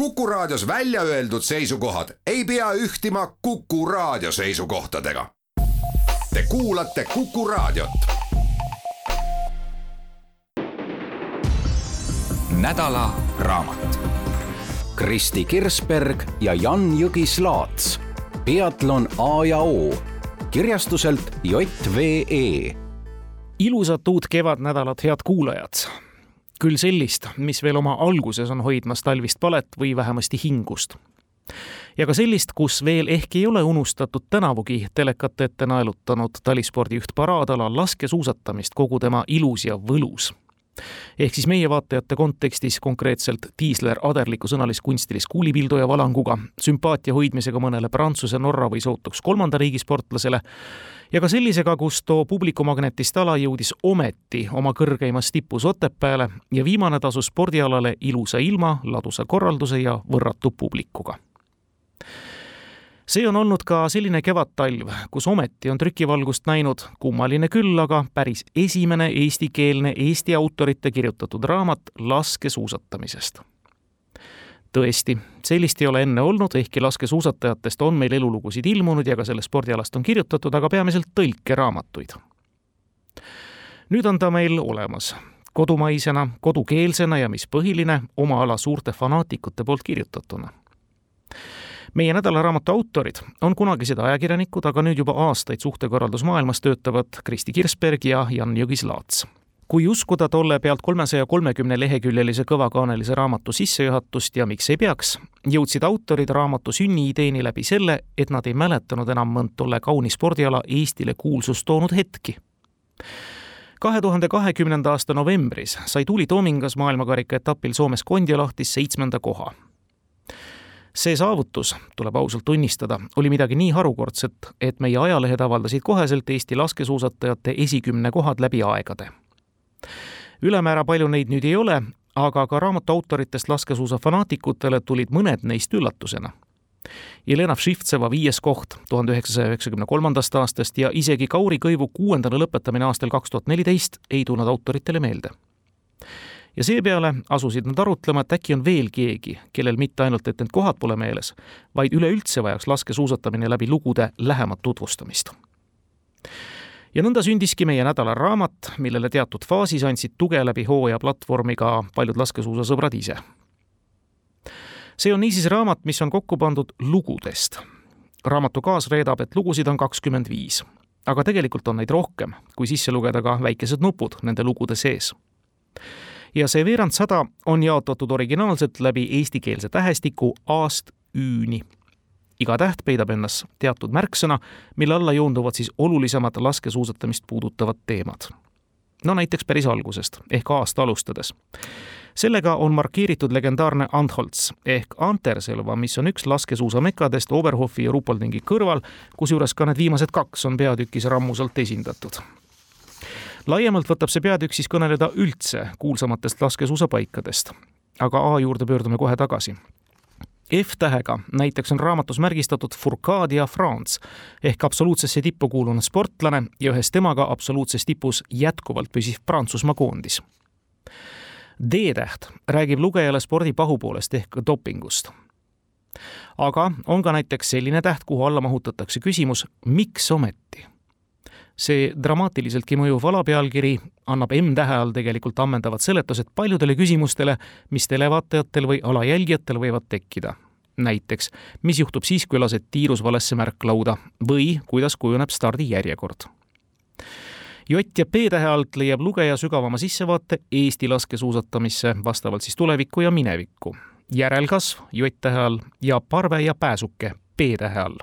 Kuku Raadios välja öeldud seisukohad ei pea ühtima Kuku Raadio seisukohtadega. Te kuulate Kuku Raadiot. nädala raamat. Kristi Kirsberg ja Jan Jõgis-Laats. peatlon A ja O kirjastuselt JVE. ilusat uut kevadnädalat, head kuulajad küll sellist, mis veel oma alguses on hoidmas talvist palet või vähemasti hingust. ja ka sellist, kus veel ehk ei ole unustatud tänavugi telekate ette naelutanud talispordi üht paraadala laskesuusatamist kogu tema ilus ja võlus ehk siis meie vaatajate kontekstis konkreetselt diisler aderliku sõnalis-kunstilis kuulipildu ja valanguga, sümpaatia hoidmisega mõnele Prantsuse, Norra või sootuks kolmanda riigi sportlasele ja ka sellisega, kus too publikumagnetist ala jõudis ometi oma kõrgeimas tipus Otepääle ja viimane tasus spordialale ilusa ilma, ladusa korralduse ja võrratu publikuga see on olnud ka selline kevadtalv, kus ometi on trükivalgust näinud kummaline küll, aga päris esimene eestikeelne Eesti autorite kirjutatud raamat laskesuusatamisest. tõesti, sellist ei ole enne olnud, ehkki laskesuusatajatest on meil elulugusid ilmunud ja ka sellest spordialast on kirjutatud, aga peamiselt tõlkeraamatuid. nüüd on ta meil olemas kodumaisena, kodukeelsena ja mis põhiline, oma ala suurte fanaatikute poolt kirjutatuna meie nädalaraamatu autorid on kunagised ajakirjanikud, aga nüüd juba aastaid suhtekorraldusmaailmas töötavad Kristi Kirsberg ja Jan Jõgis-Laats kui uskuda tolle pealt kolmesaja kolmekümne leheküljelise kõvakaanelise raamatu sissejuhatust ja miks ei peaks, jõudsid autorid raamatu sünniideeni läbi selle, et nad ei mäletanud enam mõnd tolle kauni spordiala Eestile kuulsust toonud hetki. kahe tuhande kahekümnenda aasta novembris sai Tuuli Toomingas maailmakarika etapil Soomes Kondiolahtis seitsmenda koha see saavutus, tuleb ausalt tunnistada, oli midagi nii harukordset, et meie ajalehed avaldasid koheselt Eesti laskesuusatajate esikümne kohad läbi aegade. ülemäära palju neid nüüd ei ole, aga ka raamatu autoritest laskesuusafanaatikutele tulid mõned neist üllatusena. Jelena Všivtseva viies koht tuhande üheksasaja üheksakümne kolmandast aastast ja isegi Kauri Kõivu kuuendana lõpetamine aastal kaks tuhat neliteist ei tulnud autoritele meelde ja seepeale asusid nad arutlema, et äkki on veel keegi, kellel mitte ainult, et need kohad pole meeles, vaid üleüldse vajaks laskesuusatamine läbi lugude lähemat tutvustamist. ja nõnda sündiski meie nädala raamat, millele teatud faasis andsid tuge läbi hooaja platvormi ka paljud laskesuusasõbrad ise. see on niisiis raamat, mis on kokku pandud lugudest. raamatu kaas reedab, et lugusid on kakskümmend viis aga tegelikult on neid rohkem, kui sisse lugeda ka väikesed nupud nende lugude sees ja see veerand sada on jaotatud originaalselt läbi eestikeelse tähestiku A-st Ü-ni. iga täht peidab endas teatud märksõna, mille alla joonduvad siis olulisemad laskesuusatamist puudutavad teemad. no näiteks päris algusest ehk A-st alustades sellega on markeeritud legendaarne Antholz ehk Anterselva, mis on üks laskesuusamekadest Oberhofi ja Rupoldingi kõrval, kusjuures ka need viimased kaks on peatükis rammusalt esindatud laiemalt võtab see peatükk siis kõneleda üldse kuulsamatest laskesuusapaikadest. aga A juurde pöördume kohe tagasi. F-tähega näiteks on raamatus märgistatud Fourcadia France ehk absoluutsesse tippu kuulunud sportlane ja ühes temaga absoluutses tipus jätkuvalt püsiv Prantsusmaa koondis. D-täht räägib lugejale spordi pahupoolest ehk dopingust aga on ka näiteks selline täht, kuhu alla mahutatakse küsimus, miks ometi see dramaatiliseltki mõjuv alapealkiri annab M-tähe all tegelikult ammendavad seletused paljudele küsimustele, mis televaatajatel või alajälgijatel võivad tekkida. näiteks, mis juhtub siis, kui lased tiirus valesse märklauda või kuidas kujuneb stardijärjekord. J ja P tähe alt leiab lugeja sügavama sissevaate Eesti laskesuusatamisse vastavalt siis tulevikku ja minevikku. järelkasv J tähe all ja parve ja pääsuke P tähe all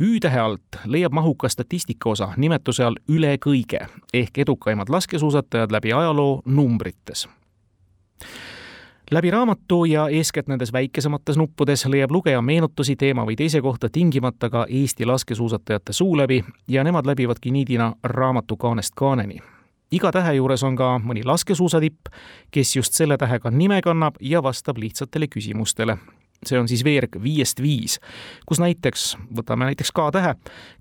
Ü-tähe alt leiab mahuka statistikaosa nimetuse all üle kõige ehk edukaimad laskesuusatajad läbi ajaloo numbrites läbi raamatu ja eeskätt nendes väikesemates nuppudes leiab lugeja meenutusi teema või teise kohta tingimata ka Eesti laskesuusatajate suu läbi ja nemad läbivadki niidina raamatu kaanest kaaneni. iga tähe juures on ka mõni laskesuusatipp, kes just selle tähega nime kannab ja vastab lihtsatele küsimustele see on siis veerg viiest viis, kus näiteks, võtame näiteks K-tähe,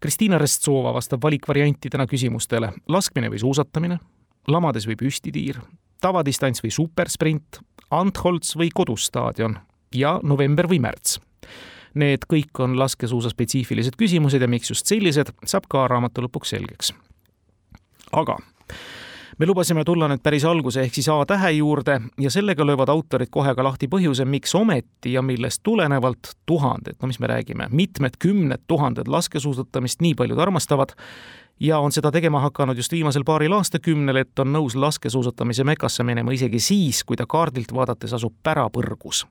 Kristiina Restsova vastab valikvariantidena küsimustele laskmine või suusatamine, lamades või püstitiir, tavadistants või supersprint, Antholz või kodusstaadion, ja november või märts. Need kõik on laskesuusaspetsiifilised küsimused ja miks just sellised, saab ka raamatu lõpuks selgeks. aga me lubasime tulla nüüd päris alguse ehk siis A-tähe juurde ja sellega löövad autorid kohe ka lahti põhjuse, miks ometi ja millest tulenevalt tuhanded, no mis me räägime, mitmed kümned tuhanded laskesuusatamist nii paljud armastavad ja on seda tegema hakanud just viimasel paaril aastakümnel, et on nõus laskesuusatamise mekasse minema isegi siis, kui ta kaardilt vaadates asub pärapõrgus.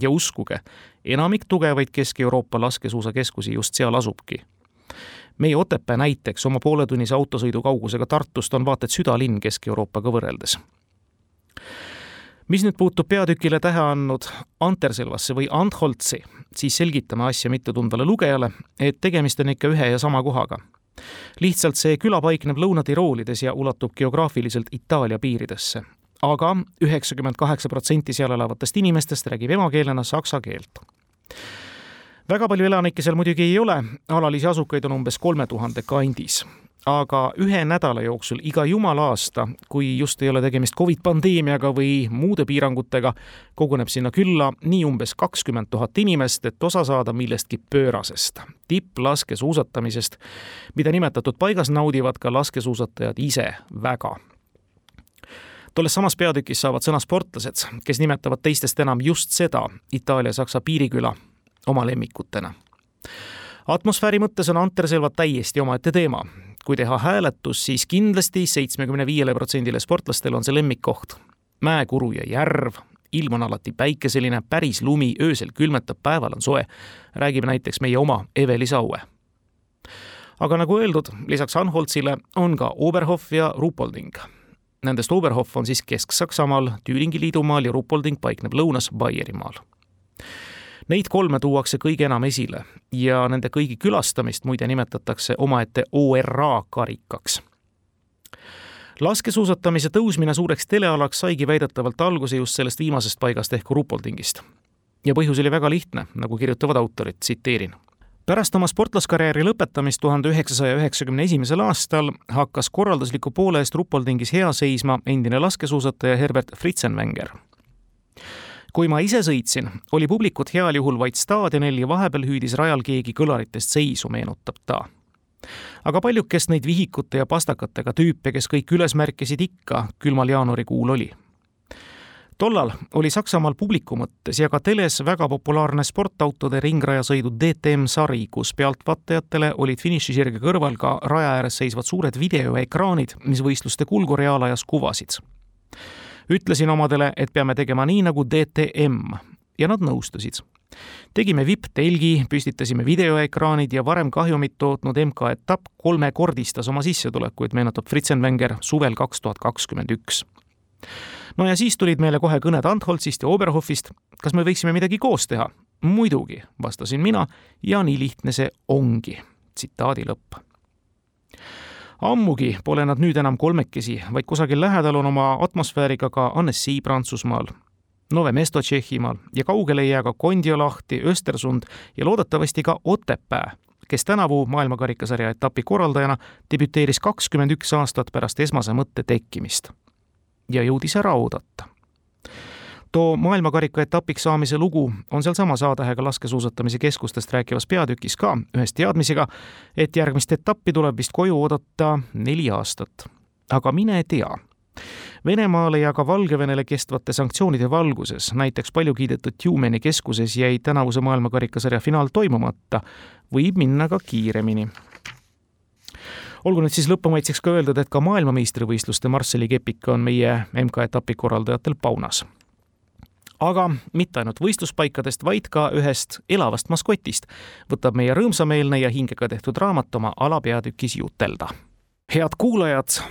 ja uskuge, enamik tugevaid Kesk-Euroopa laskesuusakeskusi just seal asubki meie Otepää näiteks oma pooletunnise autosõidu kaugusega Tartust on vaata et südalinn Kesk-Euroopaga võrreldes. mis nüüd puutub peatükile tähe andnud Anterselvasse või Antholtsi, siis selgitame asja mittetundvale lugejale, et tegemist on ikka ühe ja sama kohaga. lihtsalt see küla paikneb Lõuna-Tiroolides ja ulatub geograafiliselt Itaalia piiridesse aga üheksakümmend kaheksa protsenti seal elavatest inimestest räägib emakeelena saksa keelt väga palju elanikke seal muidugi ei ole, alalisi asukaid on umbes kolme tuhande kandis. Aga ühe nädala jooksul iga jumala aasta, kui just ei ole tegemist Covid pandeemiaga või muude piirangutega, koguneb sinna külla nii umbes kakskümmend tuhat inimest, et osa saada millestki pöörasest, tipplaskesuusatamisest, mida nimetatud paigas naudivad ka laskesuusatajad ise väga. Tolles samas peatükis saavad sõna sportlased, kes nimetavad teistest enam just seda Itaalia-Saksa piiriküla oma lemmikutena. atmosfääri mõttes on anterselvad täiesti omaette teema. kui teha hääletus, siis kindlasti seitsmekümne viiele protsendile sportlastele on see lemmikkoht. mäekuru ja järv, ilm on alati päikeseline, päris lumi, öösel külmetab, päeval on soe, räägib näiteks meie oma Eveli Saue. aga nagu öeldud, lisaks Anholtsile on ka Oberhof ja Rupolding. Nendest Oberhof on siis Kesk-Saksamaal, Tüüringi liidumaal ja Rupolding paikneb lõunas Baierimaal Neid kolme tuuakse kõige enam esile ja nende kõigi külastamist muide nimetatakse omaette ORA karikaks laskesuusatamise tõusmine suureks telealaks saigi väidetavalt alguse just sellest viimasest paigast ehk Rupoldingist. ja põhjus oli väga lihtne, nagu kirjutavad autorid, tsiteerin. pärast oma sportlaskarjääri lõpetamist tuhande üheksasaja üheksakümne esimesel aastal hakkas korraldusliku poole eest Rupoldingis hea seisma endine laskesuusataja Herbert Fritzenwenger kui ma ise sõitsin, oli publikut heal juhul vaid staadionil ja vahepeal hüüdis rajal keegi kõlaritest seisu, meenutab ta. aga paljukest neid vihikute ja pastakatega tüüpe, kes kõik üles märkisid ikka, külmal jaanuarikuul oli tollal oli Saksamaal publiku mõttes ja ka teles väga populaarne sportautode ringrajasõidu DTM sari, kus pealtvaatajatele olid finišisirge kõrval ka raja ääres seisvad suured videoekraanid, mis võistluste kulgu reaalajas kuvasid ütlesin omadele, et peame tegema nii nagu DTM ja nad nõustusid. tegime vipp-telgi, püstitasime videoekraanid ja varem kahjumit tootnud MK-etapp kolmekordistas oma sissetulekuid, meenutab Fritzenwenger suvel kaks tuhat kakskümmend üks. no ja siis tulid meile kohe kõned Antholzist ja Oberhofist, kas me võiksime midagi koos teha? muidugi, vastasin mina ja nii lihtne see ongi. tsitaadi lõpp ammugi pole nad nüüd enam kolmekesi, vaid kusagil lähedal on oma atmosfääriga ka Annecy Prantsusmaal, Nove Mesto Tšehhimaal ja kaugele ei jää ka Kondiolahti, Östersund ja loodetavasti ka Otepää, kes tänavu maailmakarikasarja etapi korraldajana debüteeris kakskümmend üks aastat pärast esmase mõtte tekkimist. ja jõudis ära oodata too maailmakarika etapiks saamise lugu on sealsamas A-tähega laskesuusatamise keskustest rääkivas peatükis ka ühes teadmisega, et järgmist etappi tuleb vist koju oodata neli aastat. aga mine tea. Venemaale ja ka Valgevenele kestvate sanktsioonide valguses, näiteks palju kiidetud Tjumeni keskuses jäi tänavuse maailmakarikasarja finaal toimumata, võib minna ka kiiremini olgu nüüd siis lõpumaitseks ka öeldud, et ka maailmameistrivõistluste Marseli kepik on meie MK-etapi korraldajatel paunas aga mitte ainult võistluspaikadest, vaid ka ühest elavast maskotist võtab meie rõõmsameelne ja hingega tehtud raamat oma alapeatükis jutelda. head kuulajad,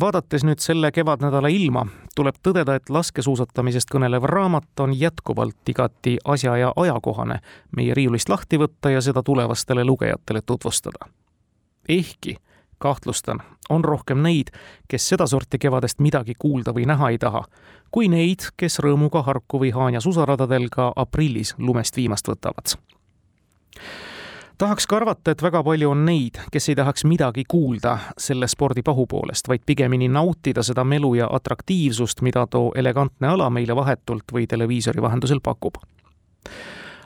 vaadates nüüd selle kevadnädala ilma, tuleb tõdeda, et laskesuusatamisest kõnelev raamat on jätkuvalt igati asja ja ajakohane meie riiulist lahti võtta ja seda tulevastele lugejatele tutvustada. ehkki kahtlustan, on rohkem neid, kes sedasorti kevadest midagi kuulda või näha ei taha, kui neid, kes rõõmuga Harku või Haanja susaradadel ka aprillis lumest viimast võtavad. tahaks ka arvata, et väga palju on neid, kes ei tahaks midagi kuulda selle spordi pahupoolest, vaid pigemini nautida seda melu ja atraktiivsust, mida too elegantne ala meile vahetult või televiisori vahendusel pakub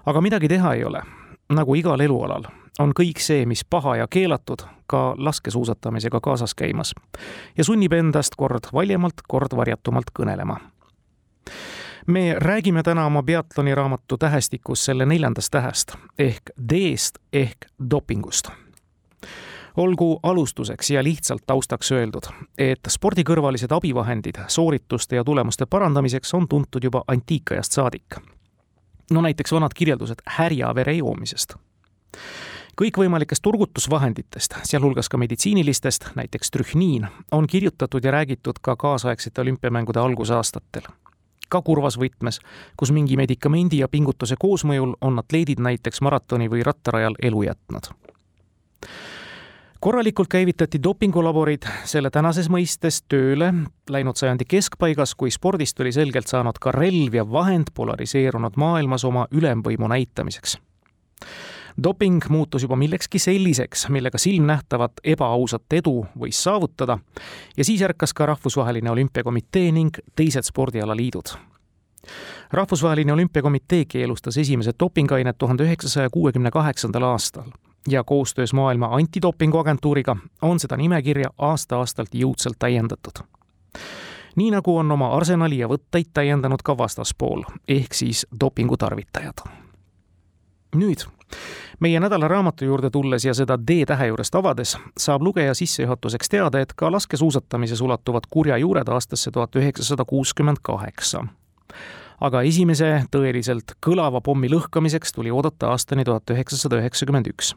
aga midagi teha ei ole, nagu igal elualal on kõik see, mis paha ja keelatud, ka laskesuusatamisega kaasas käimas ja sunnib endast kord valjemalt, kord varjatumalt kõnelema. me räägime täna oma peatloni raamatu tähestikus selle neljandast tähest ehk D-st ehk dopingust olgu alustuseks ja lihtsalt taustaks öeldud, et spordikõrvalised abivahendid soorituste ja tulemuste parandamiseks on tuntud juba antiikajast saadik. no näiteks vanad kirjeldused härjavere joomisest kõikvõimalikest turgutusvahenditest, sealhulgas ka meditsiinilistest, näiteks trühniin, on kirjutatud ja räägitud ka kaasaegsete olümpiamängude algusaastatel. ka kurvas võtmes, kus mingi medikamendi ja pingutuse koosmõjul on atleedid näiteks maratoni või rattarajal elu jätnud korralikult käivitati dopingulaborid selle tänases mõistes tööle läinud sajandi keskpaigas, kui spordist oli selgelt saanud ka relv ja vahend polariseerunud maailmas oma ülemvõimu näitamiseks doping muutus juba millekski selliseks, millega silmnähtavat ebaausat edu võis saavutada ja siis ärkas ka Rahvusvaheline Olümpiakomitee ning teised spordialaliidud. rahvusvaheline Olümpiakomitee keelustas esimesed dopingained tuhande üheksasaja kuuekümne kaheksandal aastal ja koostöös Maailma Antidopinguagentuuriga on seda nimekirja aasta-aastalt jõudsalt täiendatud nii nagu on oma arsenali ja võtteid täiendanud ka vastaspool, ehk siis dopingu tarvitajad. nüüd meie nädala raamatu juurde tulles ja seda D-tähe juurest avades, saab lugeja sissejuhatuseks teada, et ka laskesuusatamises ulatuvad kurja juured aastasse tuhat üheksasada kuuskümmend kaheksa. aga esimese tõeliselt kõlava pommi lõhkamiseks tuli oodata aastani tuhat üheksasada üheksakümmend üks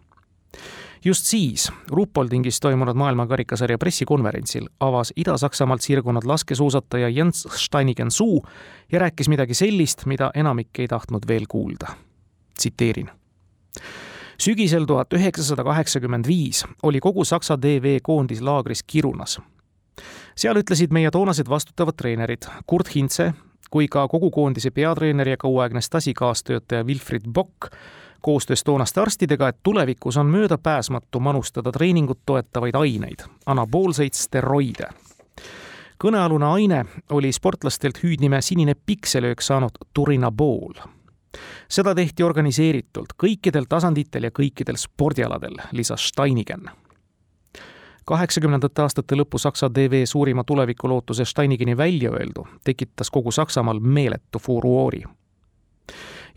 just siis Ruhpoldingis toimunud maailmakarikasarja pressikonverentsil avas Ida-Saksamaalt sirgunud laskesuusataja Jens Steinigen suu ja rääkis midagi sellist, mida enamik ei tahtnud veel kuulda. tsiteerin sügisel tuhat üheksasada kaheksakümmend viis oli kogu Saksa DV koondis laagris Kirunas. seal ütlesid meie toonased vastutavad treenerid Kurt Hintze kui ka kogu koondise peatreener ja kauaaegne Stasi kaastöötaja Wilfried Bock koostöös toonaste arstidega, et tulevikus on möödapääsmatu manustada treeningut toetavaid aineid, anaboolseid steroide. kõnealune aine oli sportlastelt hüüdnime sinine pikselöök saanud turinabool seda tehti organiseeritult kõikidel tasanditel ja kõikidel spordialadel, lisas Steinigen. kaheksakümnendate aastate lõpu Saksa DV suurima tulevikulootuse Steinigeni väljaöeldu tekitas kogu Saksamaal meeletu furuoori.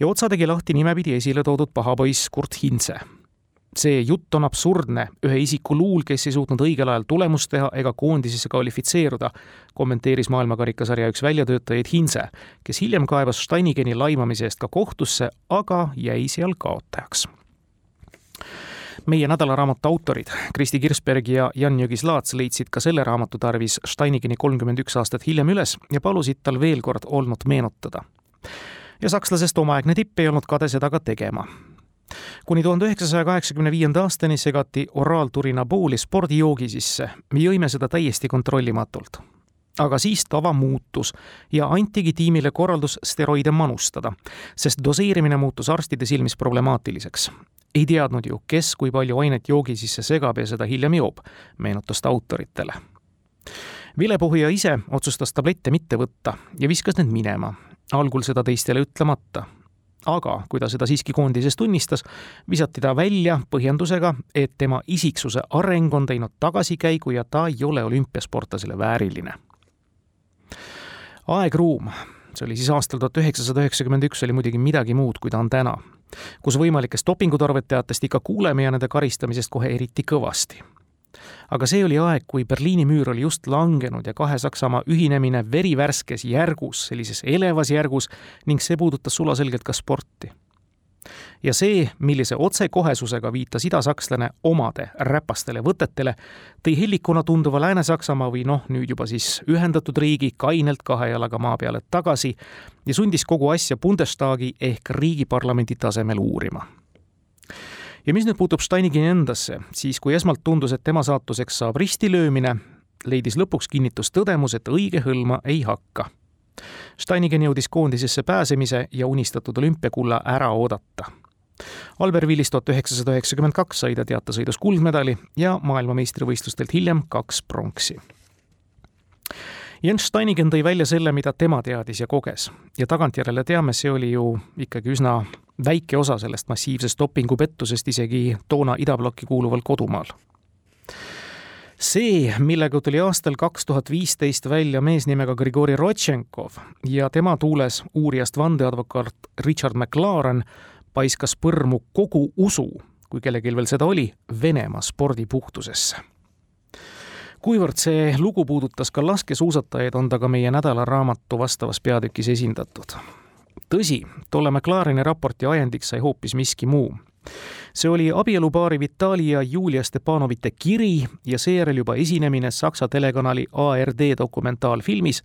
ja otsa tegi lahti nimepidi esile toodud pahapoiss Kurt Hintze see jutt on absurdne. Ühe isiku luul, kes ei suutnud õigel ajal tulemust teha ega koondisesse kvalifitseeruda, kommenteeris maailmakarikasarja üks väljatöötajaid Hinze, kes hiljem kaebas Steinigeni laimamise eest ka kohtusse, aga jäi seal kaotajaks. Meie nädalaraamatu autorid Kristi Kirsberg ja Jan Jõgis-Laats leidsid ka selle raamatu tarvis Steinigeni kolmkümmend üks aastat hiljem üles ja palusid tal veel kord olnut meenutada. ja sakslasest omaaegne tipp ei olnud kade seda ka tegema kuni tuhande üheksasaja kaheksakümne viienda aastani segati oraalturinabooli spordijoogi sisse. me jõime seda täiesti kontrollimatult. aga siis tava muutus ja antigi tiimile korraldus steroide manustada, sest doseerimine muutus arstide silmis problemaatiliseks. ei teadnud ju, kes kui palju ainet joogi sisse segab ja seda hiljem joob, meenutas ta autoritele vilepuhuja ise otsustas tablette mitte võtta ja viskas need minema, algul seda teistele ütlemata aga kui ta seda siiski koondises tunnistas, visati ta välja põhjendusega, et tema isiksuse areng on teinud tagasikäigu ja ta ei ole olümpiasportlasele vääriline. aegruum, see oli siis aastal tuhat üheksasada üheksakümmend üks, oli muidugi midagi muud, kui ta on täna, kus võimalikest dopingutarvitajatest ikka kuuleme ja nende karistamisest kohe eriti kõvasti aga see oli aeg, kui Berliini müür oli just langenud ja kahe Saksamaa ühinemine verivärskes järgus, sellises elevas järgus ning see puudutas sulaselgelt ka sporti. ja see, millise otsekohesusega viitas idasakslane omade räpastele võtetele, tõi hellikuna tunduva Lääne-Saksamaa või noh, nüüd juba siis ühendatud riigi kainelt kahe jalaga maa peale tagasi ja sundis kogu asja Bundestagi ehk riigiparlamendi tasemel uurima ja mis nüüd puutub Steinigini endasse, siis kui esmalt tundus, et tema saatuseks saab ristilöömine, leidis lõpuks kinnitust tõdemus, et õige hõlma ei hakka. Steinigen jõudis koondisesse pääsemise ja unistatud olümpiakulla ära oodata. Albervillis tuhat üheksasada üheksakümmend kaks sai ta teatesõidus kuldmedali ja maailmameistrivõistlustelt hiljem kaks pronksi Jens Steinigen tõi välja selle, mida tema teadis ja koges ja tagantjärele teame, see oli ju ikkagi üsna väike osa sellest massiivsest dopingupettusest isegi toona idablokki kuuluval kodumaal. see, millega tuli aastal kaks tuhat viisteist välja mees nimega Grigori Rodtšenkov ja tema tuules uurijast vandeadvokaat Richard McLaren, paiskas põrmu kogu usu, kui kellelgi veel seda oli, Venemaa spordi puhtusesse kuivõrd see lugu puudutas ka laskesuusatajaid, on ta ka meie nädalaraamatu vastavas peatükis esindatud. Tõsi, tolle McLareni raporti ajendiks sai hoopis miski muu. see oli abielupaari Vitali ja Julia Stepanovite kiri ja seejärel juba esinemine Saksa telekanali ARD dokumentaalfilmis,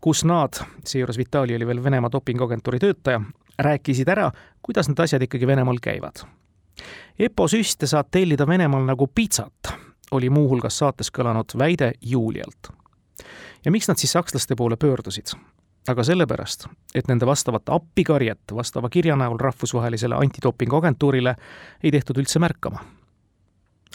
kus nad, seejuures Vitali oli veel Venemaa dopinguagentuuri töötaja, rääkisid ära, kuidas need asjad ikkagi Venemaal käivad. EPO süste saad tellida Venemaal nagu pitsat oli muuhulgas saates kõlanud väide Julialt. ja miks nad siis sakslaste poole pöördusid? Aga sellepärast, et nende vastavat appikarjet vastava kirja näol rahvusvahelisele antidopinguagentuurile ei tehtud üldse märkama.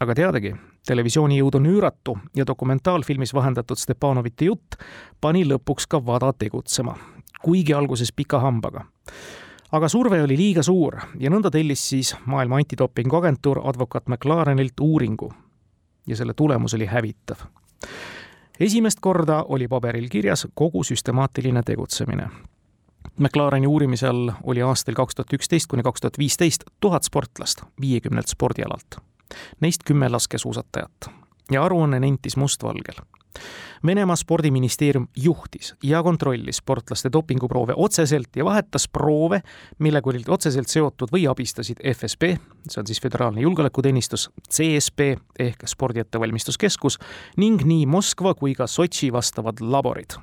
aga teadagi, televisiooni jõud on üüratu ja dokumentaalfilmis vahendatud Stepanovite jutt pani lõpuks ka WADA tegutsema, kuigi alguses pika hambaga aga surve oli liiga suur ja nõnda tellis siis Maailma Antidopinguagentuur advokaat McLarenilt uuringu, ja selle tulemus oli hävitav. Esimest korda oli paberil kirjas kogu süstemaatiline tegutsemine. McLareni uurimise all oli aastail kaks tuhat üksteist kuni kaks tuhat viisteist tuhat sportlast viiekümnelt spordialalt, neist kümme laskesuusatajat. Ja aruanne nentis mustvalgel Venemaa spordiministeerium juhtis ja kontrollis sportlaste dopinguproove otseselt ja vahetas proove, millega olid otseselt seotud või abistasid FSB, see on siis Föderaalne Julgeolekuteenistus, CSB ehk Spordiettevalmistuskeskus ning nii Moskva kui ka Sotši vastavad laborid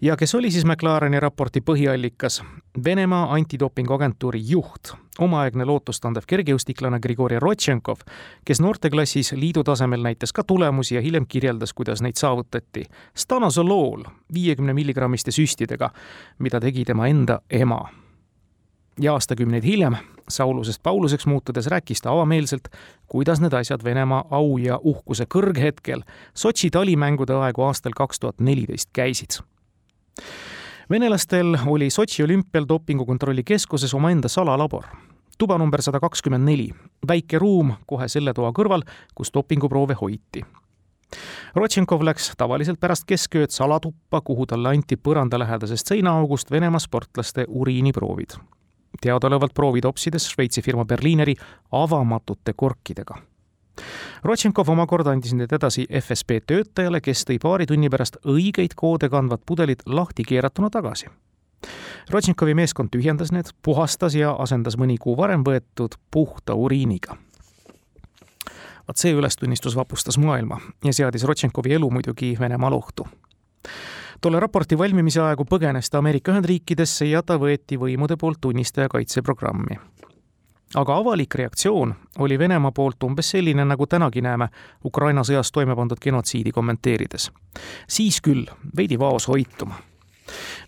ja kes oli siis McLareni raporti põhiallikas? Venemaa antidopinguagentuuri juht, omaaegne lootustandev kergejõustiklane Grigori Rodtšenkov, kes noorteklassis liidu tasemel näitas ka tulemusi ja hiljem kirjeldas, kuidas neid saavutati. Stanozolool viiekümne milligrammiste süstidega, mida tegi tema enda ema. ja aastakümneid hiljem, Saulusest Pauluseks muutudes, rääkis ta avameelselt, kuidas need asjad Venemaa au ja uhkuse kõrghetkel Sotši talimängude aegu aastal kaks tuhat neliteist käisid venelastel oli Sotši olümpial dopingukontrolli keskuses omaenda salalabor. tuba number sada kakskümmend neli, väike ruum kohe selle toa kõrval, kus dopinguproove hoiti. Rodtšenkov läks tavaliselt pärast keskööd salatuppa, kuhu talle anti põrandalähedasest seinaaugust Venemaa sportlaste uriiniproovid. teadaolevalt proovid opsides Šveitsi firma Berlineri avamatute korkidega Rodtšenkov omakorda andis need edasi FSB töötajale, kes tõi paari tunni pärast õigeid koode kandvad pudelid lahti keeratuna tagasi. Rodtšenkovi meeskond tühjendas need, puhastas ja asendas mõni kuu varem võetud puhta uriiniga. vaat see ülestunnistus vapustas maailma ja seadis Rodtšenkovi elu muidugi Venemaal ohtu tolle raporti valmimise aegu põgenes ta Ameerika Ühendriikidesse ja ta võeti võimude poolt tunnistaja kaitseprogrammi aga avalik reaktsioon oli Venemaa poolt umbes selline, nagu tänagi näeme Ukraina sõjas toime pandud genotsiidi kommenteerides. siis küll veidi vaoshoituma.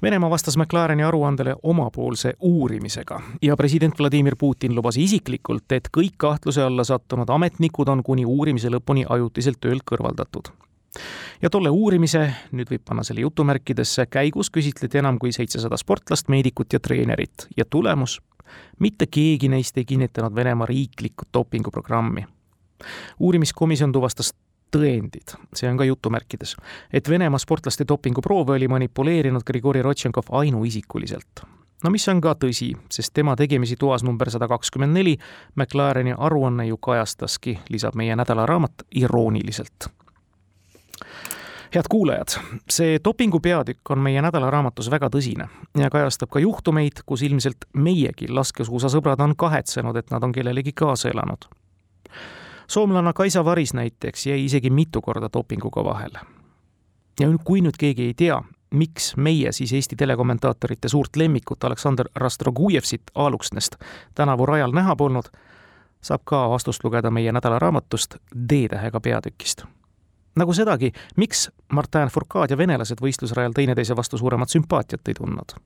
Venemaa vastas McLareni aruandele omapoolse uurimisega ja president Vladimir Putin lubas isiklikult, et kõik kahtluse alla sattunud ametnikud on kuni uurimise lõpuni ajutiselt töölt kõrvaldatud ja tolle uurimise, nüüd võib panna selle jutumärkidesse, käigus küsitleti enam kui seitsesada sportlast, meedikut ja treenerit ja tulemus mitte keegi neist ei kinnitanud Venemaa riiklikku dopinguprogrammi. uurimiskomisjon tuvastas tõendid, see on ka jutumärkides, et Venemaa sportlaste dopinguproove oli manipuleerinud Grigori Rodtšenkov ainuisikuliselt. no mis on ka tõsi, sest tema tegemisi toas number sada kakskümmend neli McLareni aruanne ju kajastaski, lisab meie nädalaraamat irooniliselt head kuulajad, see dopingu peatükk on meie nädalaraamatus väga tõsine ja kajastab ka juhtumeid, kus ilmselt meiegi laskesuusasõbrad on kahetsenud, et nad on kellelegi kaasa elanud. soomlanna Kaisa Varis näiteks jäi isegi mitu korda dopinguga vahele. ja kui nüüd keegi ei tea, miks meie siis Eesti telekommentaatorite suurt lemmikut Aleksandr Rastrogujevsit Aaluksnest tänavu rajal näha polnud, saab ka vastust lugeda meie nädalaraamatust D-tähega peatükist nagu sedagi, miks Martin Fourcade ja venelased võistlusrajal teineteise vastu suuremat sümpaatiat ei tundnud.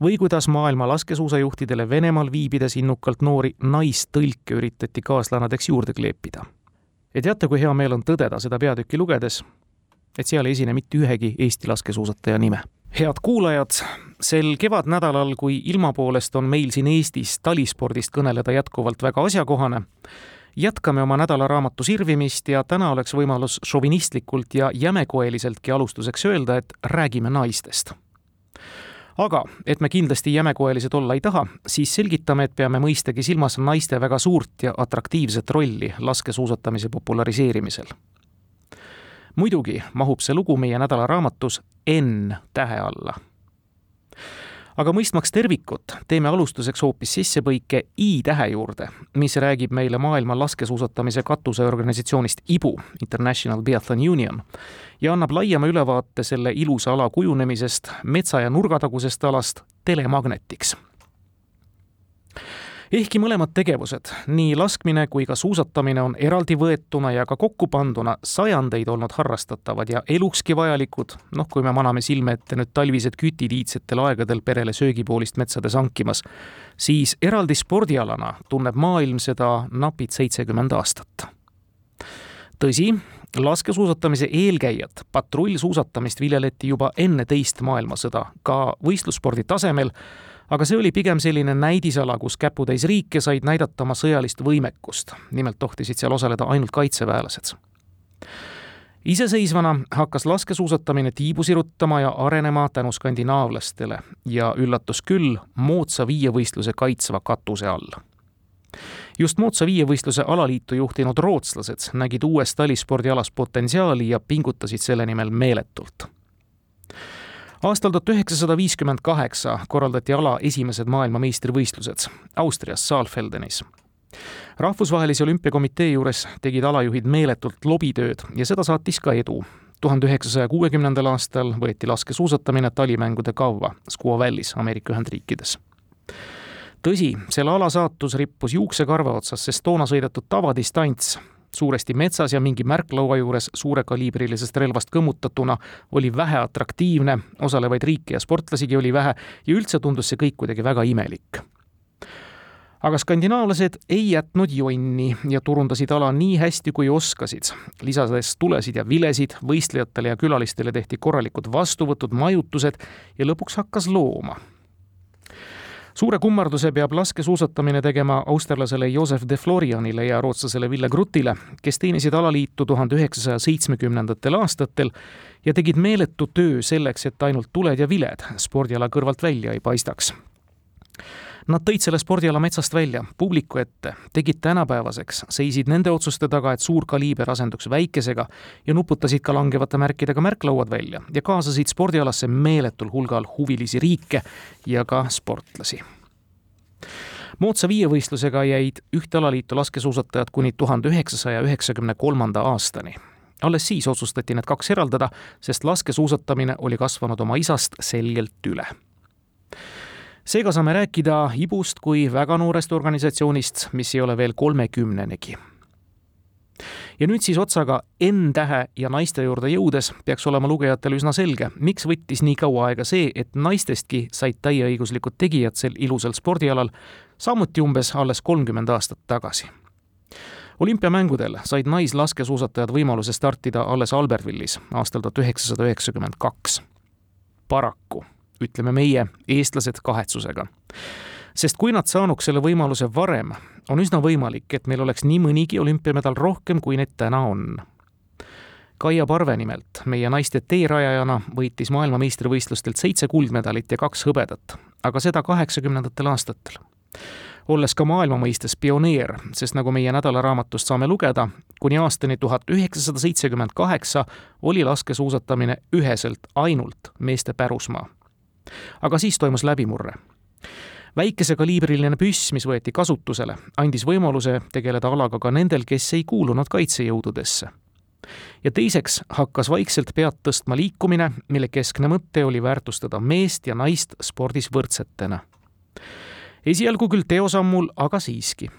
või kuidas maailma laskesuusajuhtidele Venemaal viibides innukalt noori naistõlke üritati kaaslanadeks juurde kleepida. ja teate, kui hea meel on tõdeda seda peatükki lugedes, et seal ei esine mitte ühegi Eesti laskesuusataja nime. head kuulajad, sel kevadnädalal, kui ilma poolest on meil siin Eestis talispordist kõneleda jätkuvalt väga asjakohane, jätkame oma nädalaraamatu sirvimist ja täna oleks võimalus šovinistlikult ja jämekoeliseltki alustuseks öelda, et räägime naistest aga et me kindlasti jämekoelised olla ei taha, siis selgitame, et peame mõistagi silmas naiste väga suurt ja atraktiivset rolli laskesuusatamise populariseerimisel. muidugi mahub see lugu meie nädalaraamatus N tähe alla aga mõistmaks tervikut, teeme alustuseks hoopis sissepõike I-tähe juurde, mis räägib meile maailma laskesuusatamise katuseorganisatsioonist IBU, International Biathlon Union, ja annab laiema ülevaate selle ilusa ala kujunemisest metsa- ja nurgatagusest alast telemagnetiks ehkki mõlemad tegevused, nii laskmine kui ka suusatamine on eraldi võetuna ja ka kokku panduna sajandeid olnud harrastatavad ja elukski vajalikud, noh, kui me maname silme ette nüüd talvised kütid iidsetel aegadel perele söögipoolist metsades hankimas, siis eraldi spordialana tunneb maailm seda napid seitsekümmend aastat. tõsi, laskesuusatamise eelkäijad patrullsuusatamist viljeleti juba enne teist maailmasõda ka võistlusspordi tasemel aga see oli pigem selline näidisala, kus käputäis riike said näidata oma sõjalist võimekust. nimelt tohtisid seal osaleda ainult kaitseväelased. iseseisvana hakkas laskesuusatamine tiibu sirutama ja arenema tänu skandinaavlastele ja üllatus küll, moodsa viievõistluse kaitsva katuse all just moodsa viievõistluse alaliitu juhtinud rootslased nägid uues talispordialas potentsiaali ja pingutasid selle nimel meeletult aastal tuhat üheksasada viiskümmend kaheksa korraldati ala esimesed maailmameistrivõistlused Austrias Saalfeldenis. rahvusvahelise olümpiakomitee juures tegid alajuhid meeletult lobitööd ja seda saatis ka edu. tuhande üheksasaja kuuekümnendal aastal võeti laskesuusatamine talimängude kavva Squaw Valley's Ameerika Ühendriikides tõsi, selle ala saatus rippus juuksekarva otsas, sest toona sõidetud tavadistants suuresti metsas ja mingi märklaua juures suurekaliibrilisest relvast kõmmutatuna oli vähe atraktiivne, osalevaid riike ja sportlasigi oli vähe ja üldse tundus see kõik kuidagi väga imelik. Aga skandinaavlased ei jätnud jonni ja turundasid ala nii hästi, kui oskasid, lisades tulesid ja vilesid, võistlejatele ja külalistele tehti korralikud vastuvõtud, majutused ja lõpuks hakkas looma suure kummarduse peab laskesuusatamine tegema austerlasele Josef de Florianile ja rootslasele Ville Grutile, kes teenisid alaliitu tuhande üheksasaja seitsmekümnendatel aastatel ja tegid meeletu töö selleks, et ainult tuled ja viled spordiala kõrvalt välja ei paistaks. Nad tõid selle spordiala metsast välja, publiku ette, tegid tänapäevaseks, seisid nende otsuste taga, et suur kaliiber asenduks väikesega ja nuputasid ka langevate märkidega märklauad välja ja kaasasid spordialasse meeletul hulgal huvilisi riike ja ka sportlasi moodsa viievõistlusega jäid ühte alaliitu laskesuusatajad kuni tuhande üheksasaja üheksakümne kolmanda aastani. alles siis otsustati need kaks eraldada, sest laskesuusatamine oli kasvanud oma isast selgelt üle seega saame rääkida IBU-st kui väga noorest organisatsioonist, mis ei ole veel kolmekümnenegi. ja nüüd siis otsaga N-tähe ja naiste juurde jõudes peaks olema lugejatel üsna selge, miks võttis nii kaua aega see, et naistestki said täieõiguslikud tegijad sel ilusal spordialal, samuti umbes alles kolmkümmend aastat tagasi olümpiamängudel said naislaskesuusatajad võimaluse startida alles Albertvillis aastal tuhat üheksasada üheksakümmend kaks. paraku ütleme meie, eestlased, kahetsusega. sest kui nad saanuks selle võimaluse varem, on üsna võimalik, et meil oleks nii mõnigi olümpiamedal rohkem, kui neid täna on. Kaia Parve nimelt, meie naiste teerajajana, võitis maailmameistrivõistlustelt seitse kuldmedalit ja kaks hõbedat, aga seda kaheksakümnendatel aastatel olles ka maailma mõistes pioneer, sest nagu meie nädalaraamatust saame lugeda, kuni aastani tuhat üheksasada seitsekümmend kaheksa oli laskesuusatamine üheselt ainult meeste pärusmaa aga siis toimus läbimurre väikesekaliibriline püss, mis võeti kasutusele, andis võimaluse tegeleda alaga ka nendel, kes ei kuulunud kaitsejõududesse. ja teiseks hakkas vaikselt pead tõstma liikumine, mille keskne mõte oli väärtustada meest ja naist spordis võrdsetena. esialgu küll teosammul, aga siiski.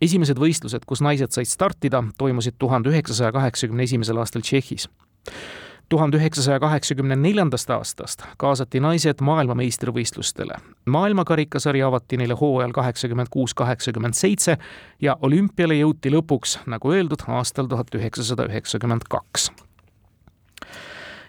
esimesed võistlused, kus naised said startida, toimusid tuhande üheksasaja kaheksakümne esimesel aastal Tšehhis tuhande üheksasaja kaheksakümne neljandast aastast kaasati naised maailmameistrivõistlustele. maailmakarikasari avati neile hooajal kaheksakümmend kuus, kaheksakümmend seitse ja olümpiale jõuti lõpuks, nagu öeldud, aastal tuhat üheksasada üheksakümmend kaks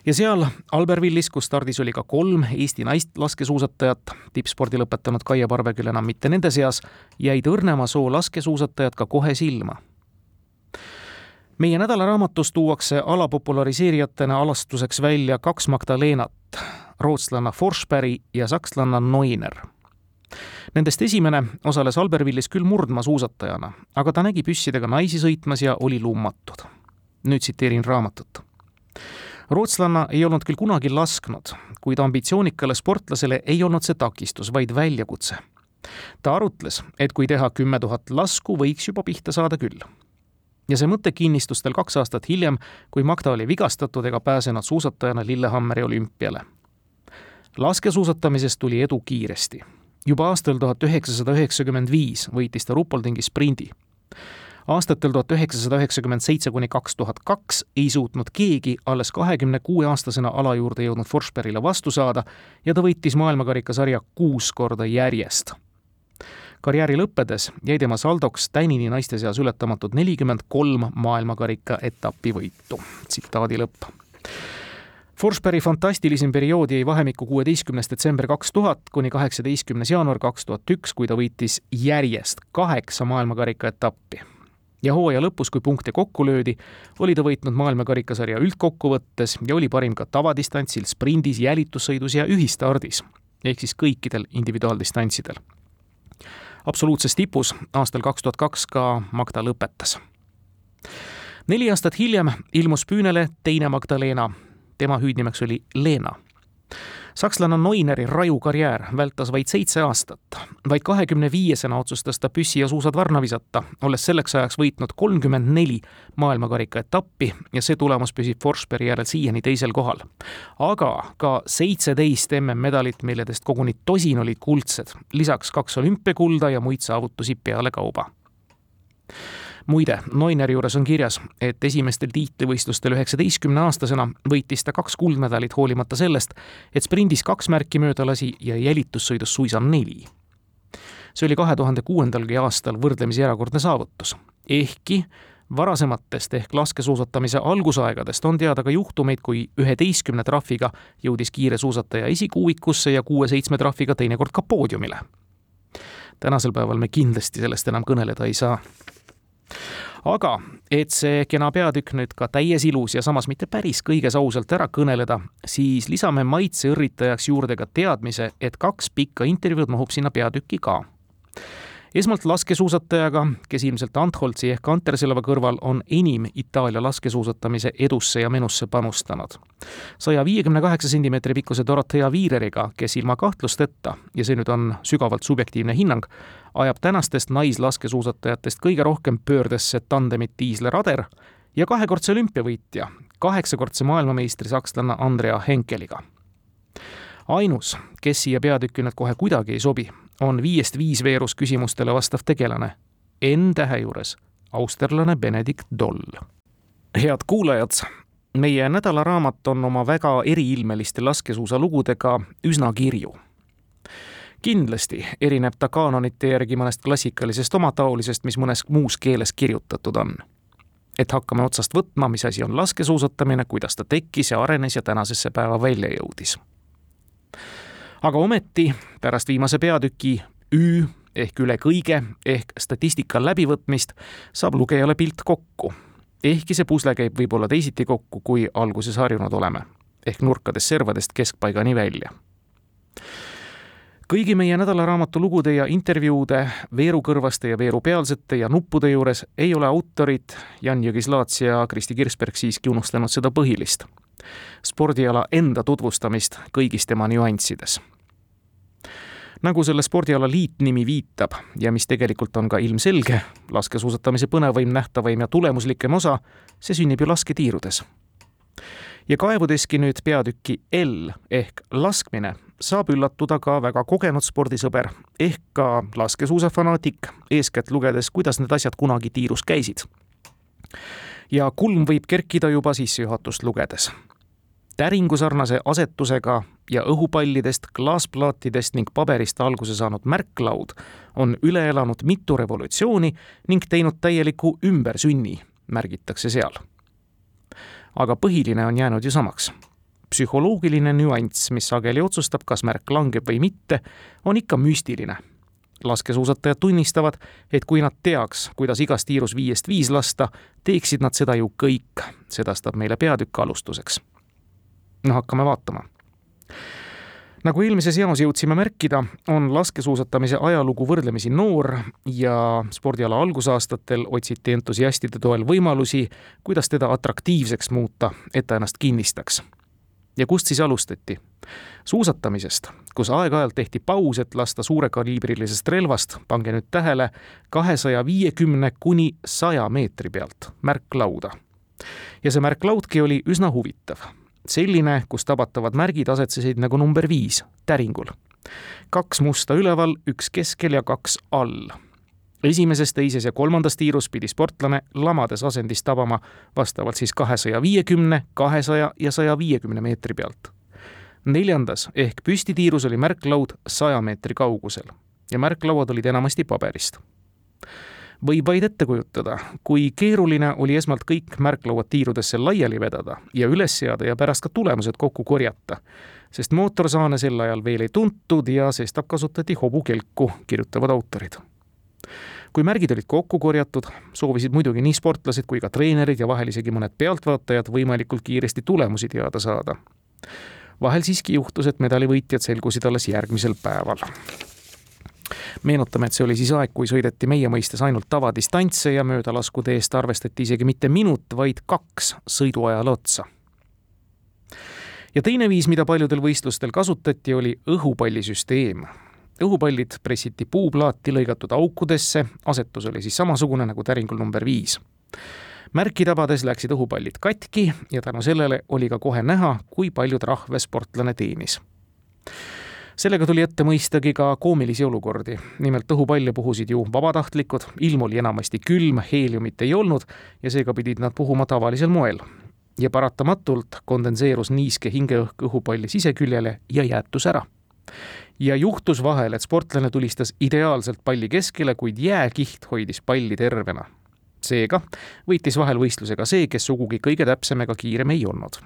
ja seal Albervillis, kus stardis oli ka kolm Eesti naist laskesuusatajat, tippspordi lõpetanud Kaia Parve küll enam mitte nende seas, jäid õrnema soo laskesuusatajad ka kohe silma. Meie nädalaraamatus tuuakse ala populariseerijatena alastuseks välja kaks Magdalenat, rootslanna Forsberg ja sakslanna Neuner Nendest esimene osales Albervillis küll murdmaasuusatajana, aga ta nägi püssidega naisi sõitmas ja oli lummatud. nüüd tsiteerin raamatut rootslanna ei olnud küll kunagi lasknud, kuid ambitsioonikale sportlasele ei olnud see takistus, vaid väljakutse. ta arutles, et kui teha kümme tuhat lasku, võiks juba pihta saada küll. Ja see mõte kinnistus tal kaks aastat hiljem, kui Magda oli vigastatud ega pääsenud suusatajana Lillehammeri olümpiale. laskesuusatamises tuli edu kiiresti. juba aastal tuhat üheksasada üheksakümmend viis võitis ta Rupoldingi sprindi aastatel tuhat üheksasada üheksakümmend seitse kuni kaks tuhat kaks ei suutnud keegi alles kahekümne kuue aastasena ala juurde jõudnud Forsbergile vastu saada ja ta võitis maailmakarikasarja kuus korda järjest. Karjääri lõppedes jäi tema saldoks tänini naiste seas ületamatud nelikümmend kolm maailmakarika etapivõitu. tsitaadi lõpp Forsbergi fantastilisem periood jäi vahemikku kuueteistkümnes detsember kaks tuhat kuni kaheksateistkümnes jaanuar kaks tuhat üks, kui ta võitis järjest kaheksa maailmakarika etappi ja hooaja lõpus, kui punkte kokku löödi, oli ta võitnud maailmakarikasarja üldkokkuvõttes ja oli parim ka tavadistantsil, sprindis, jälitussõidus ja ühistardis ehk siis kõikidel individuaaldistantsidel. Absoluutses tipus aastal kaks tuhat kaks ka Magda lõpetas. neli aastat hiljem ilmus püünele teine Magdalena, tema hüüdnimeks oli Leena sakslane Neuneri raju karjäär vältas vaid seitse aastat. vaid kahekümne viiesena otsustas ta püssi ja suusad varna visata, olles selleks ajaks võitnud kolmkümmend neli maailmakarika etappi ja see tulemus püsib Forsbergi järel siiani teisel kohal. aga ka seitseteist MM-medalit, milledest koguni tosin olid kuldsed, lisaks kaks olümpiakulda ja muid saavutusi pealekauba muide, Neuneri juures on kirjas, et esimestel tiitlivõistlustel üheksateistkümne aastasena võitis ta kaks kuldmedalit, hoolimata sellest, et sprindis kaks märki mööda lasi ja jälitussõidus suisa neli. see oli kahe tuhande kuuendalgi aastal võrdlemisi erakordne saavutus, ehkki varasematest ehk laskesuusatamise algusaegadest on teada ka juhtumeid, kui üheteistkümne trahviga jõudis kiire suusataja esikuuikusse ja kuue-seitsme trahviga teinekord ka poodiumile. tänasel päeval me kindlasti sellest enam kõneleda ei saa aga et see kena peatükk nüüd ka täies ilus ja samas mitte päris kõiges ausalt ära kõneleda, siis lisame maitseõrritajaks juurde ka teadmise, et kaks pikka intervjuud mahub sinna peatükki ka esmalt laskesuusatajaga, kes ilmselt Antholtsi ehk Anterselva kõrval on enim Itaalia laskesuusatamise edusse ja menusse panustanud. saja viiekümne kaheksa sentimeetri pikkuse Dorothea Viireriga, kes ilma kahtlusteta, ja see nüüd on sügavalt subjektiivne hinnang, ajab tänastest naislaskesuusatajatest kõige rohkem pöördesse tandemit Tiisler Ader ja kahekordse olümpiavõitja, kaheksakordse maailmameistri sakslane Andrea Henkeliga ainus, kes siia peatükki nüüd kohe kuidagi ei sobi, on viiest viis veerus küsimustele vastav tegelane, N-tähe juures austerlane Benedikt Doll. head kuulajad, meie nädalaraamat on oma väga eriilmeliste laskesuusalugudega üsna kirju. kindlasti erineb ta kaanonite järgi mõnest klassikalisest omataolisest, mis mõnes muus keeles kirjutatud on. et hakkame otsast võtma, mis asi on laskesuusatamine, kuidas ta tekkis ja arenes ja tänasesse päeva välja jõudis aga ometi pärast viimase peatüki Ü ehk üle kõige ehk statistika läbivõtmist saab lugejale pilt kokku. ehkki see pusle käib võib-olla teisiti kokku, kui alguses harjunud oleme, ehk nurkadest servadest keskpaigani välja kõigi meie nädalaraamatu lugude ja intervjuude veerukõrvaste ja veerupealsete ja nuppude juures ei ole autorid Jan Jõgislaats ja Kristi Kirsberg siiski unustanud seda põhilist. spordiala enda tutvustamist kõigis tema nüanssides nagu selle spordiala liitnimi viitab ja mis tegelikult on ka ilmselge, laskesuusatamise põnevaim, nähtavaim ja tulemuslikem osa, see sünnib ju lasketiirudes. ja kaevudeski nüüd peatüki L ehk laskmine saab üllatuda ka väga kogenud spordisõber ehk ka laskesuusafanaatik, eeskätt lugedes, kuidas need asjad kunagi tiirus käisid. ja kulm võib kerkida juba sissejuhatust lugedes täringusarnase asetusega ja õhupallidest, klaasplaatidest ning paberist alguse saanud märklaud on üle elanud mitu revolutsiooni ning teinud täieliku ümbersünni, märgitakse seal. aga põhiline on jäänud ju samaks. psühholoogiline nüanss, mis sageli otsustab, kas märk langeb või mitte, on ikka müstiline. laskesuusatajad tunnistavad, et kui nad teaks, kuidas igas tiirus viiest viis lasta, teeksid nad seda ju kõik, sedastab meile peatükk alustuseks. No hakkame vaatama nagu eelmises jaos jõudsime märkida, on laskesuusatamise ajalugu võrdlemisi noor ja spordiala algusaastatel otsiti entusiastide toel võimalusi, kuidas teda atraktiivseks muuta, et ta ennast kinnistaks. ja kust siis alustati? suusatamisest, kus aeg-ajalt tehti paus, et lasta suurekaliibrilisest relvast, pange nüüd tähele, kahesaja viiekümne kuni saja meetri pealt märklauda. ja see märklaudki oli üsna huvitav selline, kus tabatavad märgid asetsesid nagu number viis, täringul. kaks musta üleval, üks keskel ja kaks all. esimeses, teises ja kolmandas tiirus pidi sportlane lamades asendis tabama vastavalt siis kahesaja viiekümne, kahesaja ja saja viiekümne meetri pealt. neljandas ehk püstitiirus oli märklaud saja meetri kaugusel ja märklauad olid enamasti paberist võib vaid ette kujutada, kui keeruline oli esmalt kõik märklauad tiirudesse laiali vedada ja üles seada ja pärast ka tulemused kokku korjata, sest mootorsaane sel ajal veel ei tuntud ja sestap kasutati hobukelku, kirjutavad autorid. Kui märgid olid kokku korjatud, soovisid muidugi nii sportlased kui ka treenerid ja vahel isegi mõned pealtvaatajad võimalikult kiiresti tulemusi teada saada. vahel siiski juhtus, et medalivõitjad selgusid alles järgmisel päeval meenutame, et see oli siis aeg, kui sõideti meie mõistes ainult tavadistantse ja möödalaskude eest arvestati isegi mitte minut, vaid kaks sõiduajale otsa. ja teine viis, mida paljudel võistlustel kasutati, oli õhupallisüsteem. õhupallid pressiti puuplaati lõigatud aukudesse, asetus oli siis samasugune nagu täringul number viis märki tabades läksid õhupallid katki ja tänu sellele oli ka kohe näha, kui palju trahve sportlane teenis sellega tuli ette mõistagi ka koomilisi olukordi. nimelt õhupalle puhusid ju vabatahtlikud, ilm oli enamasti külm, heeliumit ei olnud ja seega pidid nad puhuma tavalisel moel. ja paratamatult kondenseerus niiske hingeõhk õhupalli siseküljele ja jäätus ära. ja juhtus vahel, et sportlane tulistas ideaalselt palli keskele, kuid jääkiht hoidis palli tervena. seega võitis vahel võistluse ka see, kes sugugi kõige täpsem ega kiirem ei olnud